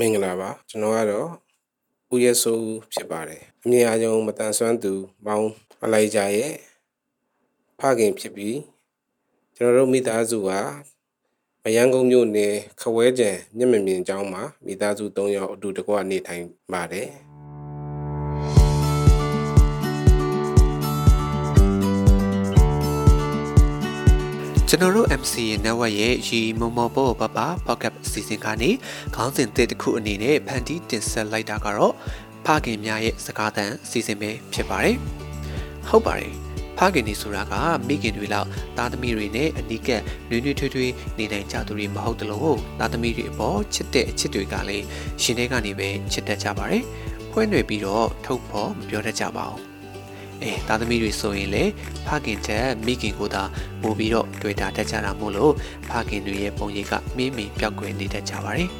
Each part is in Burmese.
မင်္ဂလာပါကျွန်တော်ကတော့ဦးရဲစိုးဖြစ်ပါတယ်အမြင်အယုံမတန်ဆွမ်းသူမောင်အလိုက်ကြရဲ့ဖခင်ဖြစ်ပြီးကျွန်တော်တို့မိသားစုကမယန်းကုန်းမြို့နယ်ခဝဲကျန်မျက်မမြင်ကျောင်းမှာမိသားစု၃ယောက်အတူတကွနေထိုင်ပါတယ် ကျွန်တော်တို့ MCA network ရဲ့ရီမမော်ပေါ်ပပ pocket အစီအစဉ်ကနေခေါင်းစဉ်သစ်တစ်ခုအနေနဲ့ဖန်တီးတင်ဆက်လိုက်တာကတော့ဖခင်များရဲ့စကားသံအစီအစဉ်ပဲဖြစ်ပါတယ်။ဟုတ်ပါတယ်။ဖခင်တွေဆိုတာကမိခင်တွေလောက်သားသမီးတွေနဲ့အနီးကပ်နှွေးနှွေးထွေးထွေးနေနိုင်ကြသူတွေမဟုတ်တလို့သားသမီးတွေအပေါ်ချစ်တဲ့အချစ်တွေကလည်းရှင်တွေကနေပဲချစ်တတ်ကြပါတယ်။ဖွင့်တွေပြီးတော့ထုတ်ဖို့မပြောတတ်ကြပါဘူး။ အဲသားသမီးတွေဆိုရင်လေဖခင်ချက်မိခင်ကိုသာပို့ပြီးတော့တွေ့တာတက်ကြတာမို့လို့ဖခင်တွေရဲ့ပုံရိပ်ကမင်းမင်းပြောက်ကွယ်နေတတ်ကြပါတယ်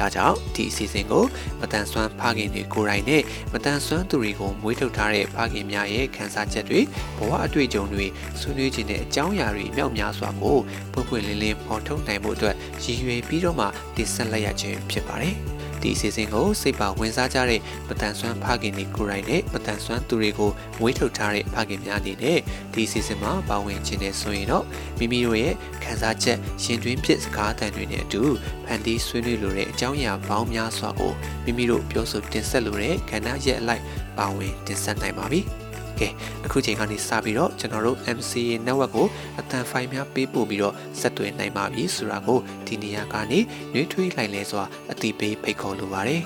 ဒါကြောင့်ဒီအစီအစဉ်ကိုမတန်ဆွမ်းဖခင်တွေကိုယ်တိုင်နဲ့မတန်ဆွမ်းသူတွေကိုမွေးထုတ်ထားတဲ့ဖခင်များရဲ့ခံစားချက်တွေဘဝအတွေ့အကြုံတွေဆွေးနွေးခြင်းတဲ့အကြောင်းအရာတွေမြောက်များစွာကိုပွင့်ပွင့်လင်းလင်းဖော်ထုတ်နိုင်ဖို့အတွက်ရည်ရွယ်ပြီးတော့မှတင်ဆက်လိုက်ရခြင်းဖြစ်ပါတယ်။ ဒီအစီအစဉ်ကိုစိတ်ပါဝင်စားကြတဲ့မတန်ဆွမ်းဖခင်တွေကိုယ်တိုင်နဲ့မတန်ဆွမ်းသူတွေကိုမွေးထုတ်ထားတဲ့ဖခင်များအနေနဲ့ဒီအစီအစဉ်မှာပါဝင်ခြင်းနဲ့ဆိုရင်တော့မိမိတို့ရဲ့ခံစားချက်ရှင်တွင်းဖြစ်စကားသံတွေနဲ့အတူဖန်တီးဆွေးနွေးလိုတဲ့အကြောင်းအရာပေါင်းများစွာကိုမိမိတို့ပြောဆိုတင်ဆက်လိုတဲ့ခန္ဓာရဲ့အလိုက်ပါဝင်တင်ဆက်နိုင်ပါပြီ။ ကဲအခုချိန်ကနေစပြီးတော့ကျွန်တော်တို့ MCA network ကိုအတန်ဖိုင်များပေးပို့ပြီးတော့ဆက်သွယ်နိုင်ပါပြီဆိုတာကိုဒီနေရာကနေနှွေးထွေးလိုက်လဲစွာအတိပေးဖိတ်ခေါ်လိုပါတယ်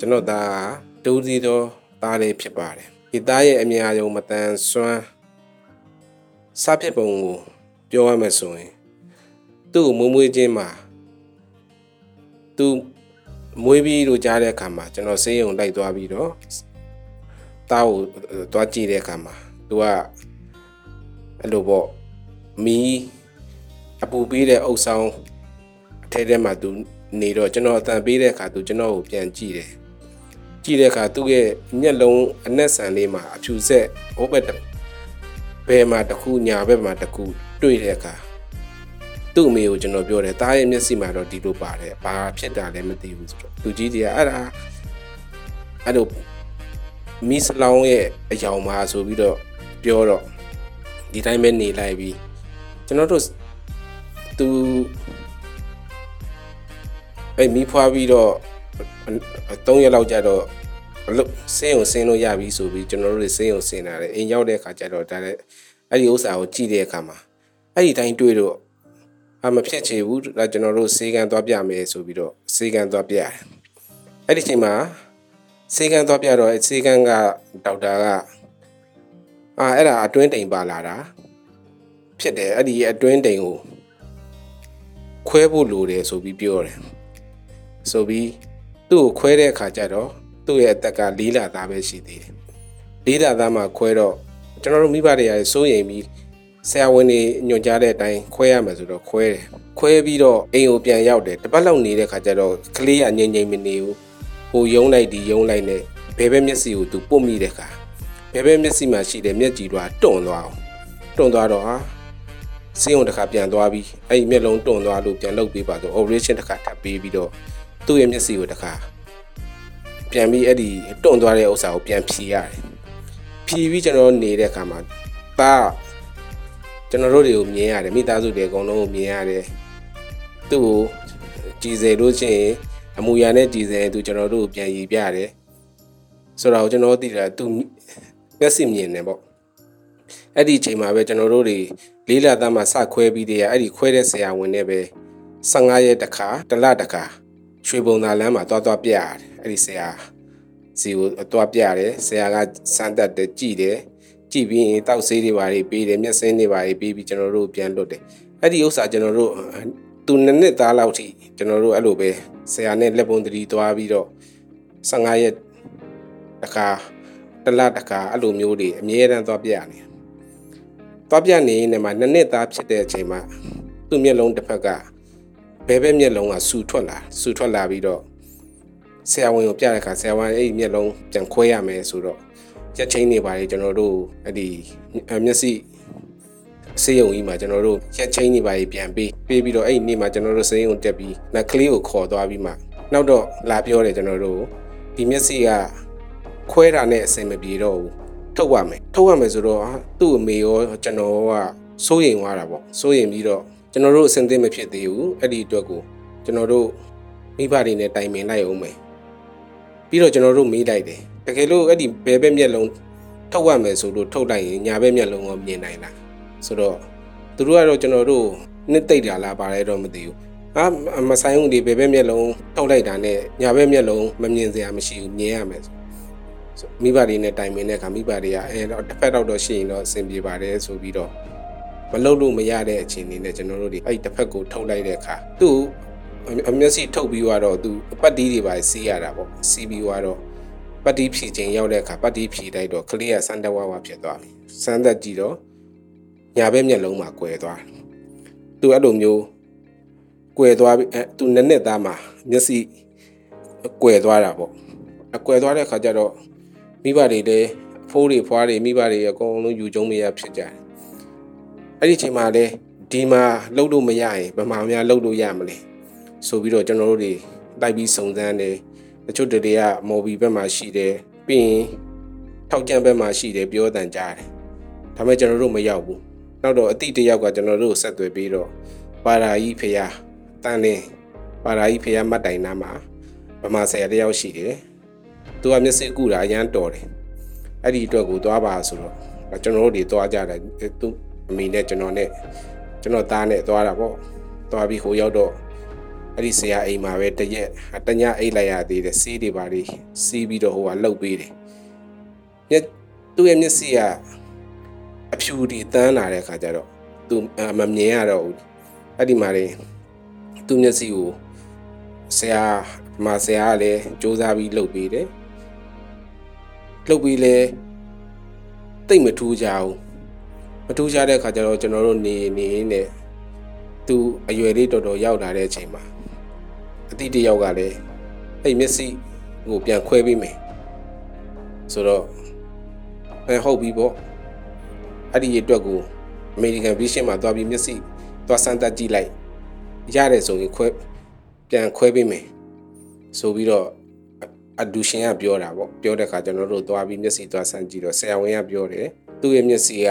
ကျွန်တော်ဒါတူးစီတော့သားလေးဖြစ်ပါတယ် ဒီသားရဲ့အမြင်အယုံမတန်ဆွမ်းစဖြစ်ပုံကိုပြောရမယ်ဆိုရင်သူ့ကိုမွေးမွေးခြင်းမှာသူမွေးပြီးလို့ကြားတဲ့အခါမှာကျွန်တော်ဆေးရုံလိုက်သွားပြီးတော့တားကိုသွားကြည့်တဲ့အခါမှာသူကအဲ့လိုပေါ့မီးအပူပေးတဲ့အုပ်ဆောင်အထဲထဲမှာသူနေတော့ကျွန်တော်အတန်ပေးတဲ့အခါသူကျွန်တော်ကိုပြန်ကြည့်တယ် ကြည့်တဲ့အခါသူ့ရဲ့မျက်လုံးအနက်ဆန်လေးမှာအဖြူဆက်ဟိုဘက်ဘယ်မှာတစ်ခုညာဘက်မှာတစ်ခုတွေ့တဲ့အခါသူ့အမေကိုကျွန်တော်ပြောတယ်တားရဲ့မျက်စိမှာတော့ဒီလိုပါတယ်ဘာဖြစ်တာလဲမသိဘူးဆိုတော့လူကြီးတွေကအဲ့ဒါအဲ့လိုမီစလောင်းရဲ့အယောင်မှာဆိုပြီးတော့ပြောတော့ဒီတိုင်းပဲနေလိုက်ပြီးကျွန်တော်တို့သူအဲ့မိဖွားပြီးတော့ 3ရက်လောက်ကြာတော့အလုပ်စင်းုံစင်းလို့ရပြီဆိုပြီးကျွန်တော်တို့စင်းုံစင်းလာတယ်အိမ်ရောက်တဲ့အခါကျတော့ဒါလည်းအဲ့ဒီဥစ္စာကိုကြည့်တဲ့အခါမှာအဲ့ဒီတိုင်းတွေ့တော့အမဖြစ်ချေဘူးဒါကျွန်တော်တို့စေကံသွားပြမယ်ဆိုပြီးတော့စေကံသွားပြတယ်အဲ့ဒီချိန်မှာစေကံသွားပြတော့စေကံကဒေါက်တာကအာအဲ့ဒါအတွင်းတိမ်ပါလာတာဖြစ်တယ်အဲ့ဒီအတွင်းတိမ်ကိုခွဲဖို့လိုတယ်ဆိုပြီးပြောတယ်ဆိုပြီး သူ့ကိုခွဲတဲ့အခါကျတော့သူ့ရဲ့အသက်က၄လသားပဲရှိသေးတယ်၄လသားမှခွဲတော့ကျွန်တော်တို့မိဘတွေရစိုးရိမ်ပြီးဆရာဝန်တွေညွှန်ကြားတဲ့အတိုင်းခွဲရမယ်ဆိုတော့ခွဲတယ်ခွဲပြီးတော့အိမ်ကိုပြန်ရောက်တယ်တပတ်လောက်နေတဲ့ခါကျတော့ကလေးကငြိမ်ငြိမ်မနေဘူးဟိုယုံလိုက်ဒီယုံလိုက်နဲ့ဘယ်ဘက်မျက်စိကိုသူပုတ်မိတဲ့ခါဘယ်ဘက်မျက်စိမှာရှိတဲ့မျက်ကြည်တော့တွန့်သွားအောင်တွန့်သွားတော့ဟာစင်းုံတစ်ခါပြန်သွားပြီးအဲ့ဒီမျက်လုံးတွန့်သွားလို့ပြန်လုပ်ပေးပါဆို operation တစ်ခါထပ်ပေးပြီးတော့ သူ့ရဲ့မျက်စိကိုတခါပြန်ပြီးအဲ့ဒီတွန့်သွားတဲ့ဥစ္စာကိုပြန်ဖြီရတယ်ဖြီပြီးကျွန်တော်နေတဲ့အခါမှာပါကျွန်တော်တို့တွေကိုမြင်ရတယ်မိသားစုတွေအကုန်လုံးကိုမြင်ရတယ်သူ့ကိုကြည်စေလို့ချင်းအမူအရာနဲ့ကြည်စေသူကျွန်တော်တို့ကိုပြန်ရည်ပြရတယ်ဆိုတော့ကျွန်တော်သိတာသူမျက်စိမြင်တယ်ပေါ့အဲ့ဒီအချိန်မှာပဲကျွန်တော်တို့တွေလေးလာသားမှာစခွဲပြီးတည်းအဲ့ဒီခွဲတဲ့ဆရာဝန်နဲ့ပဲ15ရက်တခါတစ်လတခါ ရွှေဘုံသာလမ်းမှာတွားတွားပြရတယ်အဲ့ဒီဆရာစီကိုတွားပြရတယ်ဆရာကစမ်းတက်တယ်ကြည်တယ်ကြည်ပြီးရင်တောက်ဆေးတွေပါတွေပေးတယ်မျက်စင်းတွေပါတွေပေးပြီးကျွန်တော်တို့ပြန်လွတ်တယ်အဲ့ဒီဥစ္စာကျွန်တော်တို့သူနှစ်နှစ်သားလောက်ထိကျွန်တော်တို့အဲ့လိုပဲဆရာနဲ့လက်ပုံတရီတွားပြီးတော့15ရက်တခါတလတခါအဲ့လိုမျိုးတွေအမြဲတမ်းတွားပြရတယ်တွားပြနေနေမှာနှစ်နှစ်သားဖြစ်တဲ့အချိန်မှာသူ့မျက်လုံးတစ်ဖက်က ဘဲဘဲမျက်လုံးကဆူထွက်လာဆူထွက်လာပြီးတော့ဆရာဝန်ကိုပြတဲ့အခါဆရာဝန်အဲ့ဒီမျက်လုံးပြန်ခွဲရမယ်ဆိုတော့ရက်ချင်းနေပါလေကျွန်တော်တို့အဲ့ဒီမျက်စိစေယုံကြီးမှာကျွန်တော်တို့ရက်ချင်းနေပါလေပြန်ပေးပေးပြီးတော့အဲ့ဒီနေ့မှာကျွန်တော်တို့စေယုံတက်ပြီးနက်ကလေးကိုခေါ်သွားပြီးမှနောက်တော့လာပြောတယ်ကျွန်တော်တို့ဒီမျက်စိကခွဲတာနဲ့အဆင်မပြေတော့ဘူးထုတ်ရမယ်ထုတ်ရမယ်ဆိုတော့သူ့အမေရောကျွန်တော်ကစိုးရိမ်သွားတာပေါ့စိုးရိမ်ပြီးတော့ ကျွန်တော်တို့အဆင်သင့်မဖြစ်သေးဘူးအဲ့ဒီအတွက်ကိုကျွန်တော်တို့မိဘတွေနဲ့တိုင်ပင်လိုက်အောင်မယ်ပြီးတော့ကျွန်တော်တို့မေးလိုက်တယ်တကယ်လို့အဲ့ဒီဘဲဘဲမျက်လုံးထုတ်ရမယ်ဆိုလို့ထုတ်လိုက်ရင်ညာဘဲမျက်လုံးကိုမြင်နိုင်လားဆိုတော့သူတို့ကတော့ကျွန်တော်တို့နှစ်သိမ့်တာလားပါတယ်တော့မသိဘူးအာမဆိုင်ဘူးဒီဘဲဘဲမျက်လုံးထုတ်လိုက်တာနဲ့ညာဘဲမျက်လုံးမမြင်စရာမရှိဘူးမြင်ရမယ်မိဘတွေနဲ့တိုင်ပင်တဲ့အခါမိဘတွေကအဲတော့တစ်ဖက်တော့တော့ရှိရင်တော့အဆင်ပြေပါတယ်ဆိုပြီးတော့ မလုပ်လို့မရတဲ့အခြေအနေနဲ့ကျွန်တော်တို့တွေအဲ့တစ်ဖက်ကိုထုတ်လိုက်တဲ့အခါသူ့အမျက်စိထုတ်ပြီးတော့သူပတ်တီးတွေပါစီးရတာပေါ့စီးပြီးတော့ပတ်တီးဖြီခြင်းရောက်တဲ့အခါပတ်တီးဖြီလိုက်တော့ကလေးကစမ်းတက်ဝါဝါဖြစ်သွားပြီစမ်းတက်ကြည့်တော့ညာဘက်မျက်လုံးမှာကွယ်သွားသူအဲ့လိုမျိုးကွယ်သွားပြီအဲသူနက်နက်သားမှာမျက်စိကွယ်သွားတာပေါ့အကွယ်သွားတဲ့အခါကျတော့မိဘတွေလည်းဖိုးတွေဖွားတွေမိဘတွေအကုန်လုံးယူကျုံမရဖြစ်ကြတယ် အဲ့ဒီချိန်မှာလည်းဒီမှာလှုပ်လို့မရရင်ဗမာများလှုပ်လို့ရမလဲဆိုပြီးတော့ကျွန်တော်တို့တွေလိုက်ပြီးစုံစမ်းတယ်တချို့တွေကမော်ဘီဘက်မှာရှိတယ်ပြီးရင်ထောက်ကြံဘက်မှာရှိတယ်ပြောတန်ကြားတယ်ဒါပေမဲ့ကျွန်တော်တို့မရောက်ဘူးနောက်တော့အတိတယောက်ကကျွန်တော်တို့ဆက်သွယ်ပြီးတော့ပါရာကြီးဖရာတန်လင်းပါရာကြီးဖရာမတ်တိုင်နာမှာဗမာဆရာတယောက်ရှိတယ်သူကမျက်စိကူတာအရန်တော်တယ်အဲ့ဒီအတွက်ကိုသွားပါဆိုတော့ကျွန်တော်တို့တွေသွားကြတယ်သူ အမိနဲ့ကျွန်တော်နဲ့ကျွန်တော်သားနဲ့သွားတာပေါ့သွားပြီးဟိုရောက်တော့အဲ့ဒီဆရာအိမ်မှာပဲတရက်တညအိတ်လိုက်ရသေးတယ်စီးတွေပါလေးစီးပြီးတော့ဟိုကလှုပ်ပေးတယ်မျက်သူ့ရဲ့မျက်စိကအဖြူတွေတန်းလာတဲ့ခါကျတော့သူမမြင်ရတော့ဘူးအဲ့ဒီမှာလေသူ့မျက်စိကိုဆရာမဆရာကလည်းစူးစမ်းပြီးလှုပ်ပေးတယ်လှုပ်ပြီးလဲတိတ်မထူးကြဘူး မထူးကြတဲ့ခါကျတော့ကျွန်တော်တို့နေနေနေသူအရွယ်လေးတော်တော်ရောက်လာတဲ့အချိန်မှာအတိတယောက်ကလည်းအဲ့မျက်စိကိုပြန်ခွဲပေးမယ်ဆိုတော့အဲဟုတ်ပြီပေါ့အဲ့ဒီအတွက်ကို American Vision မှာသွားပြီးမျက်စိသွားစမ်းသပ်ကြည့်လိုက်ရတယ်ဆိုရင်ခွဲပြန်ခွဲပေးမယ်ဆိုပြီးတော့အဒူရှင်ကပြောတာပေါ့ပြောတဲ့ခါကျွန်တော်တို့သွားပြီးမျက်စိသွားစမ်းကြည့်တော့ဆရာဝန်ကပြောတယ်သူ့ရဲ့မျက်စိက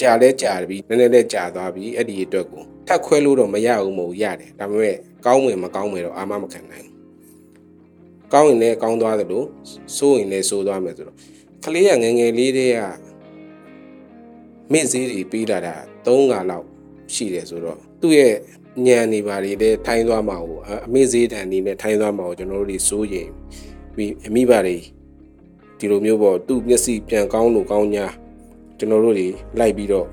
ကြာလဲကြာပြီးနည်းနည်းလဲကြာသွားပြီးအဲ့ဒီအတွက်ကိုထပ်ခွဲလို့တော့မရဘူးမဟုတ်ရတယ်ဒါပေမဲ့ကောင်းဝင်မကောင်းဝင်တော့အာမမခံနိုင်ကောင်းရင်လည်းကောင်းသွားတယ်လို့စိုးရင်လည်းစိုးသွားမယ်ဆိုတော့ကလေးကငငယ်လေးတွေကမိစေးတွေပေးလာတာ၃ခါလောက်ရှိတယ်ဆိုတော့သူ့ရဲ့ညံနေပါလေတဲ့ထိုင်းသွားမှာကိုအမေစေးတန်နေနဲ့ထိုင်းသွားမှာကိုကျွန်တော်တို့တွေစိုးရင်ပြီးအမိပါတွေဒီလိုမျိုးပေါ့သူ့မျက်စိပြန်ကောင်းလို့ကောင်းညာ ကျွန်တော်တို့တွေလိုက်ပြီးတော့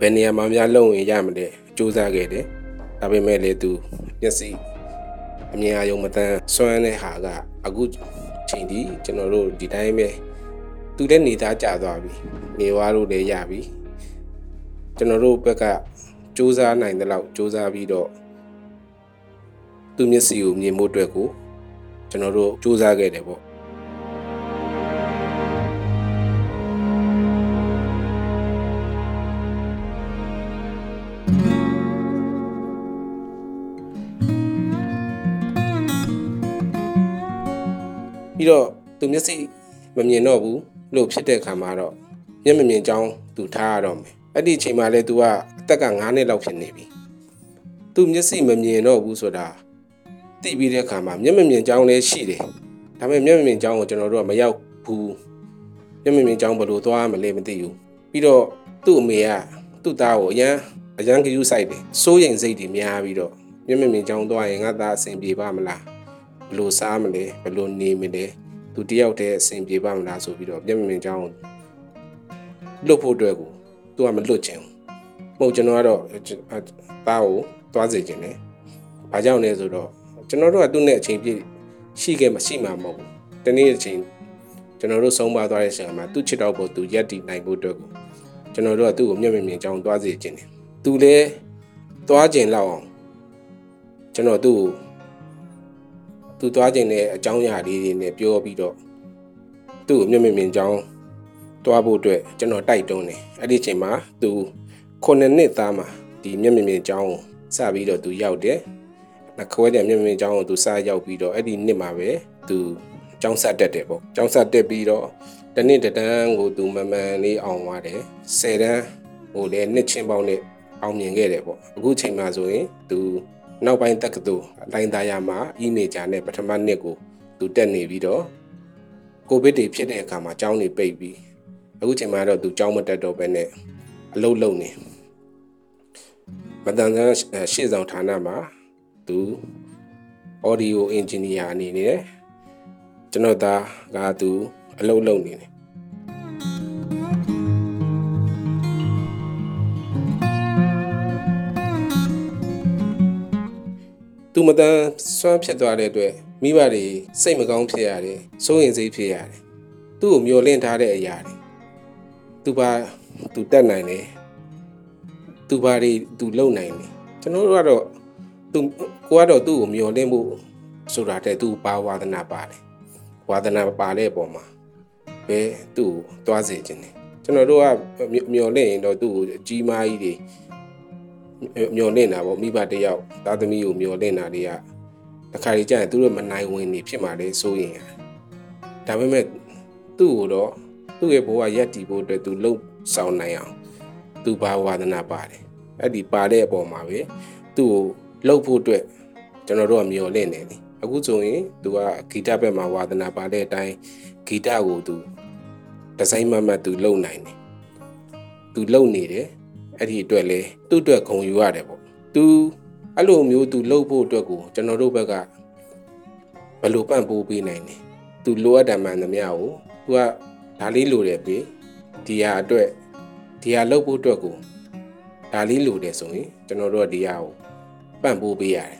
ဘယ်နေရာမှာများလုံရင်ရမလဲစူးစမ်းခဲ့တယ်ဒါပေမဲ့လေသူမျက်စိအမြင်အယုံမတန်းစွမ်းတဲ့ဟာကအခုချိန်ဒီကျွန်တော်တို့ဒီတိုင်းပဲသူလည်းနေသားကြသွားပြီနေွားလို့လည်းရပြီကျွန်တော်တို့ဘက်ကစူးစမ်းနိုင်တဲ့လောက်စူးစမ်းပြီးတော့သူမျက်စိကိုမြင်ဖို့အတွက်ကိုကျွန်တော်တို့စူးစမ်းခဲ့တယ်ပေါ့ ပြီးတော့သူမျက်စိမမြင်တော့ဘူးလို့ဖြစ်တဲ့ခါမှာတော့မျက်မမြင်ကြောင်းသူထားရတော့မယ်အဲ့ဒီအချိန်မှာလဲ तू ကအသက်က9နှစ်လောက်ဖြစ်နေပြီသူမျက်စိမမြင်တော့ဘူးဆိုတာသိပြီးတဲ့အခါမှာမျက်မမြင်ကြောင်းလည်းရှိတယ်ဒါပေမဲ့မျက်မမြင်ကြောင်းကိုကျွန်တော်တို့ကမရောက်ဘူးမျက်မမြင်ကြောင်းဘယ်လိုသွားမလဲမသိဘူးပြီးတော့သူ့အမေကသူ့သားကိုအရန်အရန်ကယူဆိုင်တယ်စိုးရိမ်စိတ်တွေများပြီးတော့မျက်မမြင်ကြောင်းသွားရင်ငါသားအဆင်ပြေပါမလား ဘယ်လိုစားမလဲဘယ်လိုနေမလဲသူတယောက်တည်းအဆင်ပြေပါမလားဆိုပြီးတော့မျက်မမြင်ကြောင်းလွတ်ဖို့အတွက်ကိုသူကမလွတ်ချင်ဘူးမဟုတ်ကျွန်တော်ကတော့သားကိုသွားစေခြင်းတယ်ဘာကြောင့်လဲဆိုတော့ကျွန်တော်တို့ကသူ့နဲ့အချိန်ပြည့်ရှိခဲ့မှရှိမှာမဟုတ်ဘူးတနေ့အချိန်ကျွန်တော်တို့ဆုံးပါသွားတဲ့ချိန်မှာသူ့ချစ်တော်ကိုသူရက်တည်နိုင်ဖို့အတွက်ကိုကျွန်တော်တို့ကသူ့ကိုမျက်မြင်မြင်ကြောင်းသွားစေခြင်းတယ်သူလည်းသွားခြင်းလောက်အောင်ကျွန်တော်သူ့ကို သူသူသွားခြင်းနဲ့အကြောင်းအရာလေးတွေနဲ့ပြောပြီးတော့သူ့ကိုမျက်မြင်မြင်ကြောင်းသွားဖို့အတွက်ကျွန်တော်တိုက်တွန်းတယ်အဲ့ဒီအချိန်မှာသူခုနှစ်နှစ်သားမှာဒီမျက်မြင်မြင်ကြောင်းကိုစပြီးတော့သူရောက်တယ်နှခွဲတဲ့မျက်မြင်မြင်ကြောင်းကိုသူစရောက်ပြီးတော့အဲ့ဒီနှစ်မှာပဲသူကျောင်းဆက်တက်တယ်ပေါ့ကျောင်းဆက်တက်ပြီးတော့တနေ့တန်းကိုသူမမှန်လေးအောင်သွားတယ်10တန်းဟိုလည်းနှစ်ချင်းပေါင်းနဲ့အောင်မြင်ခဲ့တယ်ပေါ့အခုချိန်မှာဆိုရင်သူ နောက်ပိုင်းတက္ကသိုလ်လိုင်းသားရမှာအီးမေဂျာနဲ့ပထမနှစ်ကိုသူတက်နေပြီးတော့ကိုဗစ်တွေဖြစ်တဲ့အခါမှာကျောင်းတွေပိတ်ပြီးအခုချိန်မှာတော့သူကျောင်းမတက်တော့ဘဲနဲ့အလုပ်လုပ်နေမတန်ဆန်းရှေ့ဆောင်ဌာနမှာသူ audio engineer အနေနဲ့ကျွန်တော်သားကသူအလုပ်လုပ်နေတယ် သူမတန်ဆွမ်းဖြစ်သွားတဲ့အတွက်မိဘတွေစိတ်မကောင်းဖြစ်ရတယ်စိုးရင်စိတ်ဖြစ်ရတယ်သူ့ကိုမျောလင့်ထားတဲ့အရာတွေသူပါသူတက်နိုင်တယ်သူပါတွေသူလုံနိုင်တယ်ကျွန်တော်တို့ကတော့သူကိုကတော့သူ့ကိုမျောလင့်ဖို့ဆိုတာတဲ့သူပါဝါဒနာပါတယ်ဝါဒနာပါတဲ့အပေါ်မှာပဲသူ့ကိုသွားစေခြင်းတယ်ကျွန်တော်တို့ကမျောလင့်ရင်တော့သူ့ကိုအကြီးမားကြီးတွေ မျောလင့်တာပေါ့မိဘတယောက်သားသမီးကိုမျောလင့်တာတွေကတခါကြီးကြာရင်သူတို့မနိုင်ဝင်နေဖြစ်မှာလေစိုးရင်ဒါပေမဲ့သူ့ကိုတော့သူ့ရဲ့ဘဝရက်တည်ဖို့အတွက်သူလှုပ်ဆောင်နိုင်အောင်သူဘာဝါဒနာပါတယ်အဲ့ဒီပါတဲ့အပေါ်မှာပဲသူ့ကိုလှုပ်ဖို့အတွက်ကျွန်တော်တို့ကမျောလင့်နေတယ်အခုဆိုရင်သူကဂီတဘက်မှာဝါဒနာပါတဲ့အတိုင်းဂီတကိုသူဒီဇိုင်းမမတ်သူလုံနိုင်တယ်သူလုံနေတယ် အဲ့ဒီအတွက်လဲသူ့အတွက်ဂုံယူရတယ်ပေါ့သူအဲ့လိုမျိုးသူလှုပ်ဖို့အတွက်ကိုကျွန်တော်တို့ဘက်ကဘယ်လိုပံ့ပိုးပေးနိုင်လဲသူလိုအပ်တယ်မှန်သမျှကိုသူကဒါလေးလိုတယ်ပေးဒီဟာအတွက်ဒီဟာလှုပ်ဖို့အတွက်ကိုဒါလေးလိုတယ်ဆိုရင်ကျွန်တော်တို့ကဒီဟာကိုပံ့ပိုးပေးရတယ်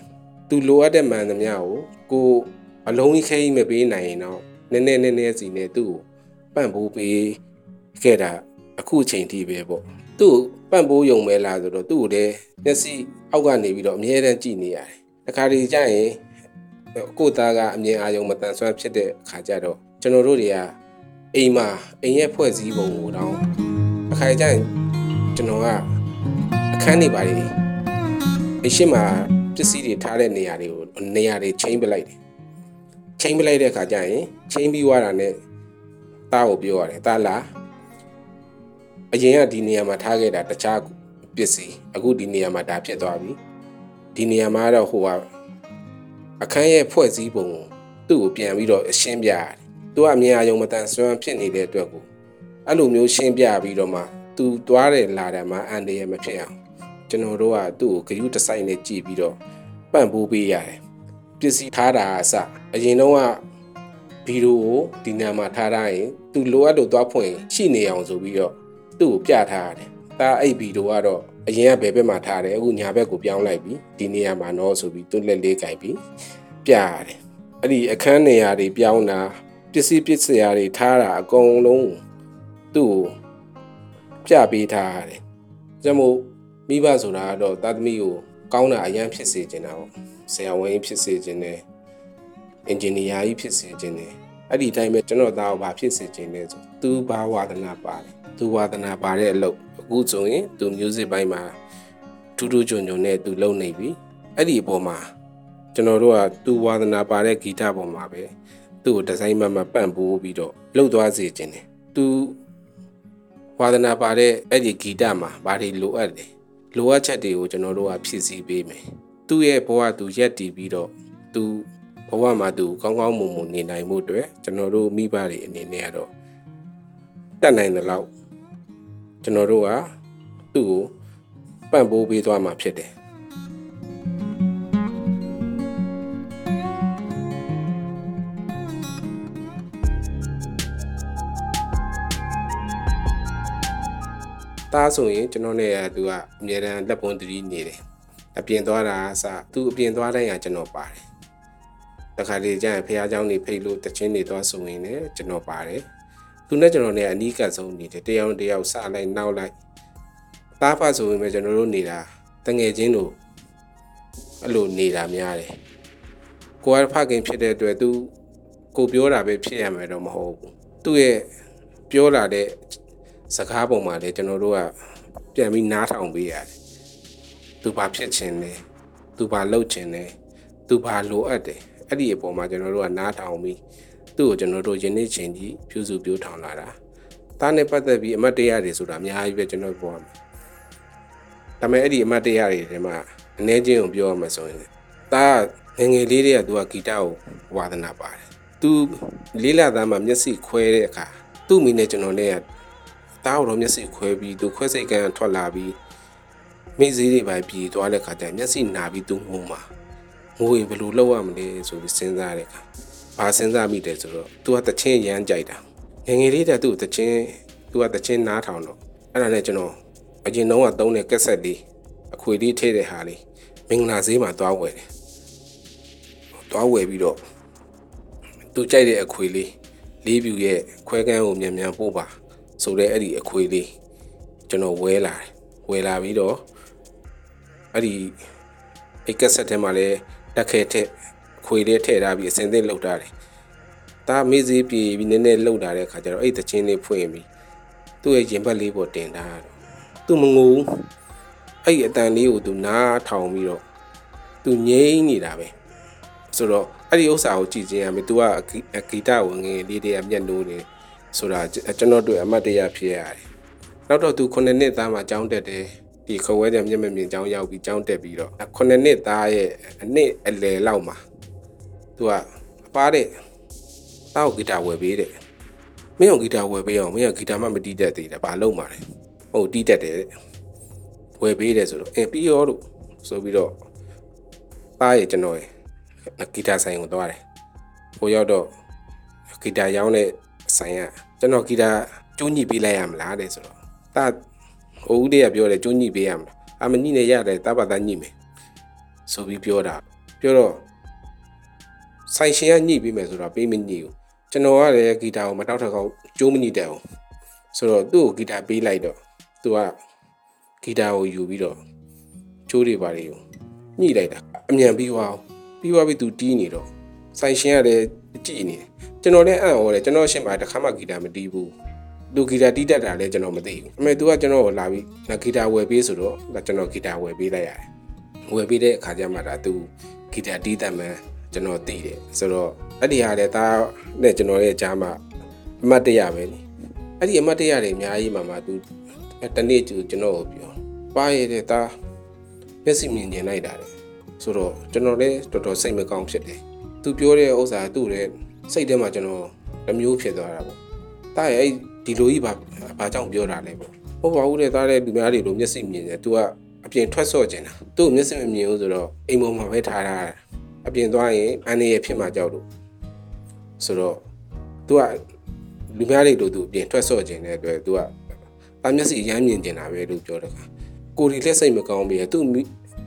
သူလိုအပ်တဲ့မှန်သမျှကိုကိုအလုံးကြီးခဲကြီးမပေးနိုင်ရင်တော့နည်းနည်းနည်းနည်းစီနဲ့သူ့ကိုပံ့ပိုးပေးခဲ့တာအခုအချိန်ထိပဲပေါ့သူ့ ပံ့ပိုးယုံမဲလားဆိုတော့သူ့ကိုလည်းမျက်စိအောက်ကနေပြီးတော့အမြဲတမ်းကြည့်နေရတယ်တခါတည်းကျရင်ကိုသားကအမြင်အာရုံမတန်ဆွမ်းဖြစ်တဲ့အခါကျတော့ကျွန်တော်တို့တွေကအိမ်မှာအိမ်ရဲ့ဖွဲ့စည်းပုံကိုတောင်းအခါကျရင်ကျွန်တော်ကအခန်းနေပါလေအရှိမပစ္စည်းတွေထားတဲ့နေရာတွေကိုနေရာတွေချိန်ပလိုက်တယ်ချိန်ပလိုက်တဲ့အခါကျရင်ချိန်ပြီးွားတာနဲ့တားကိုပြောရတယ်တားလား အရင်ကဒီနေရာမှာထားခဲ့တာတခြားပစ္စည်းအခုဒီနေရာမှာဒါဖြစ်သွားပြီဒီနေရာမှာတော့ဟိုကအခန်းရဲ့ဖွဲ့စည်းပုံကိုသူ့ကိုပြန်ပြီးတော့အရှင်းပြရတယ်သူကအမြင်အယုံမတန်ဆွမ်းဖြစ်နေတဲ့အတွက်ကိုအဲ့လိုမျိုးရှင်းပြပြီးတော့မှသူသွားတယ်လာတယ်မှာအန်တရမဖြစ်အောင်ကျွန်တော်တို့ကသူ့ကိုဂယုတစိုက်နဲ့ကြည့်ပြီးတော့ပန့်ပိုးပေးရတယ်ပစ္စည်းထားတာအစအရင်တော့ကဗီဒီယိုကိုဒီနာမှာထားထားရင်သူလိုအပ်လို့သွားဖွင့်ရှိနေအောင်ဆိုပြီးတော့ သူ့ကိုပြထားရတယ်ဒါအဲ့ဗီဒီယိုကတော့အရင်ကဘယ်ဘက်မှာထားတယ်အခုညာဘက်ကိုပြောင်းလိုက်ပြီဒီနေရာမှာတော့ဆိုပြီးသူ့လက်လေးကြိုက်ပြီးပြရတယ်အဲ့ဒီအခန်းနေရာတွေပြောင်းတာပစ္စည်းပစ္စည်းတွေထားတာအကုန်လုံးသူ့ကိုပြပေးထားရတယ်။ဒါမို့မိဘဆိုတာကတော့တာသမီကိုကောင်းတာအရန်ဖြစ်စေချင်တာပေါ့။ဆရာဝန်ကြီးဖြစ်စေချင်တယ်။အင်ဂျင်နီယာကြီးဖြစ်စေချင်တယ်။အဲ့ဒီတိုင်းပဲကျွန်တော်သားကိုဘာဖြစ်စေချင်လဲဆိုသူဘာဝါသနာပါတယ်။ သူဝါသနာပါတဲ့အလုပ်အခုဆိုရင်သူ music ဘိုင်းမှာထူးထူးချွန်ချွန်နဲ့သူလုပ်နေပြီ။အဲ့ဒီအပေါ်မှာကျွန်တော်တို့ကသူဝါသနာပါတဲ့ဂီတပေါ်မှာပဲသူ့ကိုဒီဇိုင်းမမပန့်ပိုးပြီးတော့လှုပ်သွားစေခြင်းတယ်သူဝါဒနာပါတဲ့အဲ့ဒီဂီတမှာဘာတွေလိုအပ်လဲလိုအပ်ချက်တွေကိုကျွန်တော်တို့ကဖြည့်ဆည်းပေးမယ်သူ့ရဲ့ဘဝသူရက်တည်ပြီးတော့သူဘဝမှာသူကောင်းကောင်းမွန်မွန်နေနိုင်မှုအတွက်ကျွန်တော်တို့မိဘတွေအနေနဲ့ကတော့တတ်နိုင်တဲ့လောက် ကျွန်တော်တို့ကသူ့ကိုပန့်ပိုးပေးသွားမှာဖြစ်တယ်သားဆိုရင်ကျွန်တော်နဲ့သူကအမြဲတမ်းလက်ပွန်းတတိနေတယ်အပြင်သွားတာအစသူအပြင်သွားတိုင်းကကျွန်တော်ပါတယ်တခါလေကျရင်ဖះเจ้าနေဖိတ်လို့တချင်းနေသွားဆိုရင်လည်းကျွန်တော်ပါတယ် သူနဲ့ကျွန်တော်နဲ့အနီးကပ်ဆုံးနေတယ်တယောက်တယောက်စလိုက်နောက်လိုက်သားဖဆိုရင်ပဲကျွန်တော်တို့နေတာတငယ်ချင်းတို့အဲ့လိုနေတာများတယ်ကိုကဖခင်ဖြစ်တဲ့အတွက်သူကိုပြောတာပဲဖြစ်ရမယ်တော့မဟုတ်ဘူးသူ့ရဲ့ပြောလာတဲ့စကားပုံမှာလည်းကျွန်တော်တို့ကပြန်ပြီးနားထောင်ပေးရတယ်သူဘာဖြစ်ချင်လဲသူဘာလုပ်ချင်လဲသူဘာလိုအပ်တယ်အဲ့ဒီအပေါ်မှာကျွန်တော်တို့ကနားထောင်ပြီး သူ့ကိုကျွန်တော်တို့ယနေ့ချိန်ကြီးပြုစုပြောထောင်လာတာတားနဲ့ပတ်သက်ပြီးအမတ်တရားတွေဆိုတာအများကြီးပဲကျွန်တော်ပြောရမှာဒါပေမဲ့အဲ့ဒီအမတ်တရားတွေထဲမှာအ ਨੇ ချင်းကိုပြောရမှာဆိုရင်တားငယ်ငယ်လေးတွေကသူကဂီတကိုဝါသနာပါတယ်သူလေးလာသားမှာမျက်စိခွဲတဲ့အခါသူ့မိနဲ့ကျွန်တော်နဲ့ကတားတော့မျက်စိခွဲပြီးသူခွဲစိတ်ကန်းထွက်လာပြီးမိစည်းတွေပဲပြည်သွားတဲ့ခါကျမျက်စိနာပြီးသူငုံမှာငိုရင်ဘယ်လိုလုပ်ရမလဲဆိုပြီးစဉ်းစားတဲ့အခါ ဘာစဉ်းစားမိတယ်ဆိုတော့ तू ကတချင်းရမ်းကြိုက်တာငယ်ငယ်လေးတည်းသူ့တချင်း तू ကတချင်းနားထောင်တော့အဲ့ဒါနဲ့ကျွန်တော်အရင်တော့ကသုံးတဲ့ကက်ဆက်လေးအခွေလေးထည့်တဲ့ဟာလေးမင်္ဂလာဈေးမှာသွားဝယ်တယ်သွားဝယ်ပြီးတော့သူကြိုက်တဲ့အခွေလေးလေးပြူရဲ့ခွဲကန်းကိုမြန်မြန်ပို့ပါဆိုတဲ့အဲ့ဒီအခွေလေးကျွန်တော်ဝဲလာတယ်ဝယ်လာပြီးတော့အဲ့ဒီအိတ်ကက်ဆက်ထဲမှာလည်းတက်ခဲထက် ခွေလေးထည့်ထားပြီးအစင်သင့်လောက်ထားတယ်ဒါမေးစည်းပြေပြီးနည်းနည်းလှုပ်လာတဲ့ခါကျတော့အဲ့ဒီတချင်းလေးဖွင့်ပြီးသူ့ရဲ့ရင်ဘတ်လေးပေါ်တင်ထားတော့သူမငိုဘူးအဲ့ဒီအတန်လေးကိုသူနားထောင်ပြီးတော့သူငြိမ့်နေတာပဲဆိုတော့အဲ့ဒီဥစ္စာကိုကြည့်ခြင်းရမယ် तू ကဂီတဝင်ငယ်လေးတည်းကမျက်နှိုးနေဆိုတာကျွန်တော်တို့အမတ်တရဖြစ်ရတယ်နောက်တော့ तू 9နှစ်သားမှကျောင်းတက်တယ်ဒီခဝဲတဲ့မျက်မမြင်ကျောင်းရောက်ပြီးကျောင်းတက်ပြီးတော့9နှစ်သားရဲ့အနှစ်အလယ်လောက်မှာ तू ကအပားတဲ့တောက်ဂီတဝယ်ပေးတယ်မင်းအောင်ဂီတဝယ်ပေးအောင်မင်းကဂီတမှမတီးတတ်သေးတယ်ဘာလုပ်မှာလဲဟုတ်တီးတတ်တယ်ဝယ်ပေးတယ်ဆိုတော့အင်းပြီးရောလို့ဆိုပြီးတော့ပါရဲ့ကျွန်တော်ရဲ့ဂီတဆိုင်ကိုသွားတယ်။ဟိုရောက်တော့ဂီတရောင်းတဲ့ဆိုင်ကကျွန်တော်ဂီတကျိုးညှိပေးလိုက်ရမလားတဲ့ဆိုတော့တာဟိုဦးတည်းကပြောတယ်ကျိုးညှိပေးရမလား။အမညှိနေရတယ်တာပါတာညှိမယ်။ဆိုပြီးပြောတာပြောတော့ ဆိုင်ရှင်ကညှိပေးမယ်ဆိုတော့ပေးမညှိဘူး။ကျွန်တော်ကလည်းဂီတကိုမတောက်ထကောက်ကျိုးမညှိတဲ့အောင်ဆိုတော့သူ့ကိုဂီတပေးလိုက်တော့သူကဂီတကိုယူပြီးတော့ကျိုးတွေပါလေညှိလိုက်တာအမြန်ပြီးသွားအောင်ပြီးသွားပြီသူတီးနေတော့ဆိုင်ရှင်ကလည်းကြည်နေတယ်ကျွန်တော်လည်းအံ့ဩတယ်ကျွန်တော်ရှင်းပါတခါမှဂီတာမတီးဘူးသူဂီတာတီးတတ်တာလည်းကျွန်တော်မသိဘူးအမေသူကကျွန်တော်ကိုလာပြီးဂီတာဝယ်ပေးဆိုတော့ကျွန်တော်ဂီတာဝယ်ပေးလိုက်ရတယ်ဝယ်ပေးတဲ့အခါကျမှဒါသူဂီတာတီးတတ်မှန်း ကျွန်တော်သိတယ်ဆိုတော့အဲ့ဒီဟာလည်းဒါနဲ့ကျွန်တော်ရဲ့ကြားမှာအမတ်တရပဲနိအဲ့ဒီအမတ်တရတွေအများကြီးမှမှသူတနေ့ကျကျွန်တော်ကိုပြောပါရတဲ့ဒါမျက်စိမြင်ကျင်လိုက်တာလေဆိုတော့ကျွန်တော်လည်းတော်တော်စိတ်မကောင်းဖြစ်တယ်သူပြောတဲ့ဥစ္စာသူ့ရဲ့စိတ်ထဲမှာကျွန်တော်တမျိုးဖြစ်သွားတာပေါ့တားရဲ့အဲ့ဒီလိုကြီးဘာဘာကြောင့်ပြောတာလဲပေါ့ဟုတ်ပါဘူးတဲ့တားတဲ့လူများတွေလိုမျက်စိမြင်တယ် तू ကအပြင်ထွက်ဆော့ကျင်တာသူ့မျက်စိမမြင်ဘူးဆိုတော့အိမ်ပေါ်မှာပဲထားတာ အပြင်သွားရင်အန်နေရဖြစ်မှာကြောက်လို့ဆိုတော့ तू ကလူများတွေလို तू အပြင်ထွက်ဆော့ကျင်တဲ့အတွက် तू ကတာမျက်စိရမ်းမြင်ကျင်တာပဲလို့ပြောတယ်ကကိုဒီလက်စိတ်မကောင်းပြီသူ့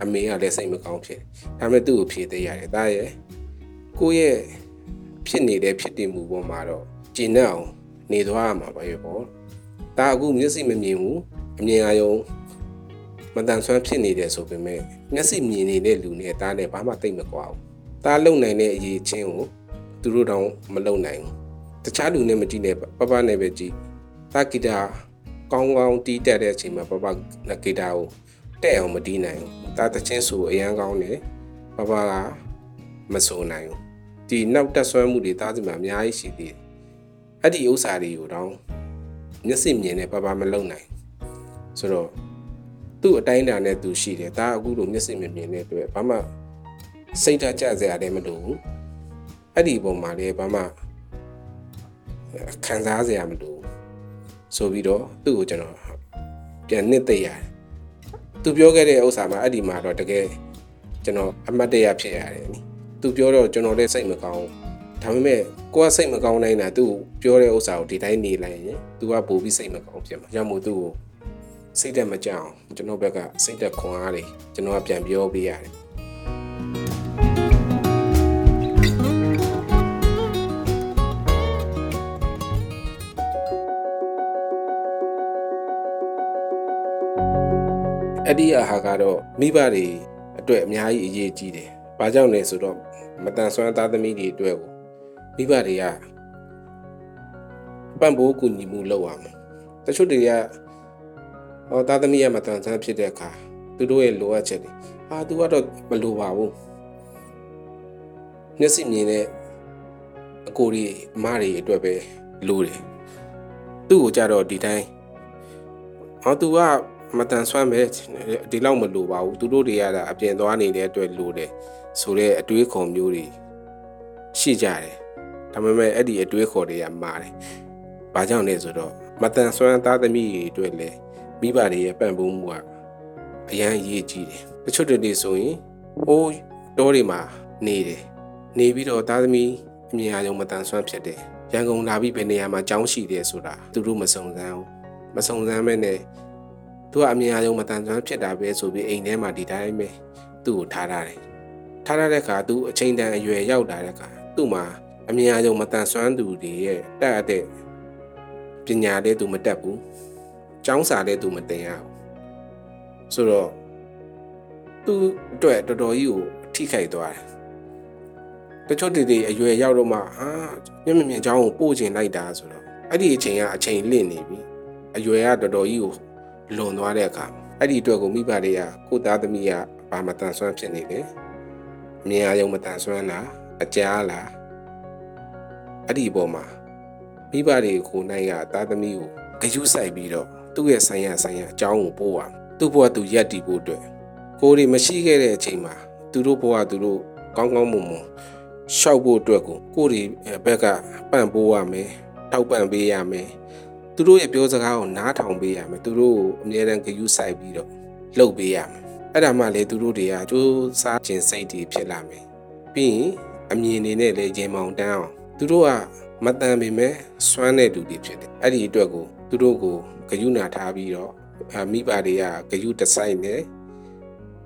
အမေကလည်းစိတ်မကောင်းဖြစ်ဒါပေမဲ့သူ့ကိုဖြေသေးရတယ်ဒါရဲ့ကိုယ့်ရဲ့ဖြစ်နေတဲ့ဖြစ်တည်မှုပေါ်မှာတော့ကျင့်တဲ့အောင်နေသွားရမှာပဲပေါ့ဒါအခုမျက်စိမမြင်ဘူးအမြင်အာရုံမတန်ဆွမ်းဖြစ်နေတယ်ဆိုပေမဲ့မျက်စိမြင်နေတဲ့လူနဲ့ဒါနဲ့ဘာမှသိမကွာဘူး ဒါလုံနိုင်တဲ့အရေးချင်းကိုသူတို့တောင်မလုံနိုင်ဘူးတခြားလူနဲ့မကြည့်နဲ့ပပနဲ့ပဲကြည့်ဒါဂီတာကောင်းကောင်းတီးတက်တဲ့အချိန်မှာပပဂီတာကိုတဲ့အောင်မတီးနိုင်ဘူးဒါတချင်းဆိုအရန်ကောင်းတယ်ဘဘကမဆိုနိုင်ဘူးဒီနောက်တက်ဆွဲမှုတွေသားစီမှာအများကြီးရှိသေးတယ်အဲ့ဒီဥစ္စာတွေကိုတော့မျက်စိမြင်နဲ့ဘဘမလုံနိုင်ဆိုတော့သူ့အတိုင်းအတာနဲ့သူရှိတယ်ဒါအခုလိုမျက်စိမမြင်တဲ့အတွက်ဘာမှ စိတ်ဓာတ်ကြစရာလည်းမလိုဘူးအဲ့ဒီပုံမှာလည်းဘာမှခံစားစရာမလိုဆိုပြီးတော့သူ့ကိုကျွန်တော်ပြန်နှစ်သိရတယ်သူပြောခဲ့တဲ့ဥစ္စာမှာအဲ့ဒီမှာတော့တကယ်ကျွန်တော်အမတ်တရဖြစ်ရတယ်နိသူပြောတော့ကျွန်တော်လည်းစိတ်မကောင်းဒါပေမဲ့ကိုကစိတ်မကောင်းနိုင်တာသူ့ပြောတဲ့ဥစ္စာကိုဒီတိုင်းနေလိုက်ရင်သူကပိုပြီးစိတ်မကောင်းဖြစ်မှာရမို့သူ့ကိုစိတ်တက်မကြအောင်ကျွန်တော်ဘက်ကစိတ်တက်ခွန်အားတွေကျွန်တော်ကပြန်ပြောပေးရတယ် အဲ့ဒီအဟာကတော့မိဘတွေအတွက်အများကြီးအရေးကြီးတယ်။ဘာကြောင့်လဲဆိုတော့မတန်ဆွမ်းသားသမီးတွေအတွက်ကိုမိဘတွေကပံ့ပိုးကူညီမှုလုပ်ရမယ်။တချို့တွေကဟောသားသမီးကမတန်ဆွမ်းဖြစ်တဲ့အခါသူတို့ရဲ့လိုအပ်ချက်တွေအာသူကတော့မလိုပါဘူး။မျက်စိမြင်တဲ့အကိုတွေအမတွေအတွက်ပဲလိုတယ်။သူ့ကိုကြတော့ဒီတိုင်းဟောသူက မတန်ဆွမ်းပဲဒီလောက်မလိုပါဘူးသူတို့တွေရတာအပြင်သွားနေတဲ့အတွက်လိုတယ်ဆိုတဲ့အတွေးခေါ်မျိုးတွေရှိကြတယ်ဒါပေမဲ့အဲ့ဒီအတွေးခေါ်တွေကမှားတယ်ဘာကြောင့်လဲဆိုတော့မတန်ဆွမ်းသားသမီးတွေအတွက်လည်းမိဘတွေရဲ့ပံ့ပိုးမှုကအရန်အရေးကြီးတယ်တချို့တွေဆိုရင်ဟိုးတောတွေမှာနေတယ်နေပြီးတော့သားသမီးအမြင်အယုံမတန်ဆွမ်းဖြစ်တယ်ရန်ကုန်လာပြီးဘယ်နေရာမှာကြောင်းရှိတယ်ဆိုတာသူတို့မစုံစမ်းဘူးမစုံစမ်းမဲ့နဲ့ သူကအမြင်အရုံမတန်ဆွမ်းဖြစ်တာပဲဆိုပြီးအိမ်ထဲမှာဒီတိုင်းပဲသူ့ကိုထားထားတယ်ထားထားတဲ့အခါသူအချိန်တန်အရွယ်ရောက်လာတဲ့အခါသူ့မှာအမြင်အရုံမတန်ဆွမ်းသူတွေရဲ့တက်အပ်တဲ့ပညာလည်းသူမတက်ဘူးចောင်းစာလည်းသူမတင်ရဘူးဆိုတော့သူ့အတွက်တော်တော်ကြီးကိုထိခိုက်သွားတယ်တချို့တည်းတည်းအရွယ်ရောက်တော့မှအာမျက်မျက်မြင်ချောင်းကိုပို့ချင်လိုက်တာဆိုတော့အဲ့ဒီအချိန်ကအချိန်လင့်နေပြီအရွယ်ကတော်တော်ကြီးကို လွန်သွားတဲ့အခါအဲ့ဒီအတွက်ကိုမိဘတွေကကိုသားသမီးကဘာမတန်ဆွမ်းဖြစ်နေလဲမြင်ရယုံမတန်ဆွမ်းလားအကြားလားအဲ့ဒီအပေါ်မှာမိဘတွေကိုနိုင်ကသားသမီးကိုဂယုစိုက်ပြီးတော့သူ့ရဲ့ဆိုင်ရဆိုင်ရအကြောင်းကိုပို့ရမယ်သူ့ဘဝသူရက်တည်ဖို့အတွက်ကိုယ်တွေမရှိခဲ့တဲ့အချိန်မှာသူတို့ဘဝသူတို့ကောင်းကောင်းမွန်မွန်ရှောက်ဖို့အတွက်ကိုကိုယ်တွေဘက်ကပံ့ပိုးရမယ်ထောက်ပံ့ပေးရမယ် သူတို့ရဲ့ပြောစကားကိုနားထောင်ပေးရမယ်သူတို့ကိုအမြဲတမ်းဂရုစိုက်ပြီးတော့လှုပ်ပေးရမယ်အဲ့ဒါမှလေသူတို့တွေကစူးစားခြင်းစိတ်တွေဖြစ်လာမယ်ပြီးရင်အမြင်နေနဲ့လေရင်မောင်တန်းအောင်သူတို့ကမတန်ပေမဲ့စွမ်းတဲ့လူတွေဖြစ်တယ်အဲ့ဒီအတွက်ကိုသူတို့ကိုဂရုဏာထားပြီးတော့မိဘတွေကဂရုတစိုက်နဲ့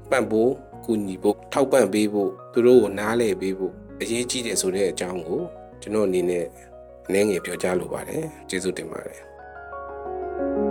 ပံ့ပိုးကူညီဖို့ထောက်ပံ့ပေးဖို့သူတို့ကိုနားလည်ပေးဖို့အရေးကြီးတယ်ဆိုတဲ့အကြောင်းကိုကျွန်တော်အနေနဲ့အနေငယ်ပြောကြားလိုပါတယ်ကျေးဇူးတင်ပါတယ် thank you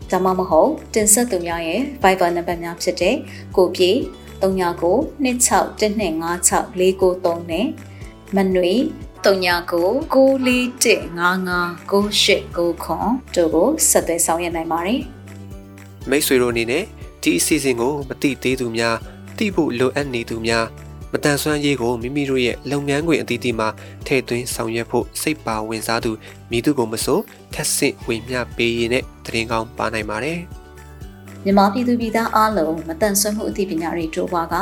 ဒါမှမဟုတ်တင်ဆက်သူများရဲ့ Viber နံပါတ်များဖြစ်တဲ့ကိုပြေ39 261256 493နဲ့မနွေ39 941559899တို့ကိုဆက်သွယ်ဆောင်ရွက်နိုင်ပါတယ်မိတ်ဆွေတို့အနေနဲ့ဒီ season ကိုမတိသေးသူများတိဖို့လိုအပ်နေသူများ မတန်ဆွမ်းရေးကိုမိမိတို့ရဲ့လုပ်ငန်းခွင်အသီးသီးမှာထည့်သွင်းဆောင်ရွက်ဖို့စိတ်ပါဝင်စားသူမိသူကိုမဆိုထက်ဆင့်ဝေမျှပေးရတဲ့တရင်ကောင်းပါနိုင်ပါတယ်။မြန်မာပြည်သူပြည်သားအားလုံးမတန်ဆွမ်းမှုအသိပညာတွေတိုးပွားက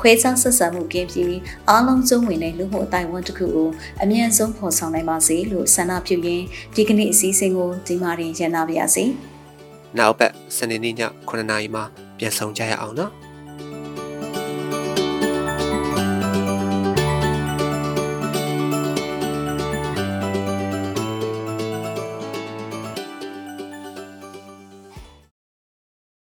ခွဲခြားဆက်ဆံမှုကင်းပြီးအားလုံးစုံဝင်တဲ့လူမှုအတိုင်းအဝန်တစ်ခုကိုအမြန်ဆုံးဖော်ဆောင်နိုင်ပါစေလို့ဆန္ဒပြုရင်းဒီကနေ့အစည်းအဝေးကိုဒီမှာတင်ရနာပါရစေ။နောက်ပတ်စနေနေ့ည9:00နာရီမှာပြန်ဆောင်ကြရအောင်နော်။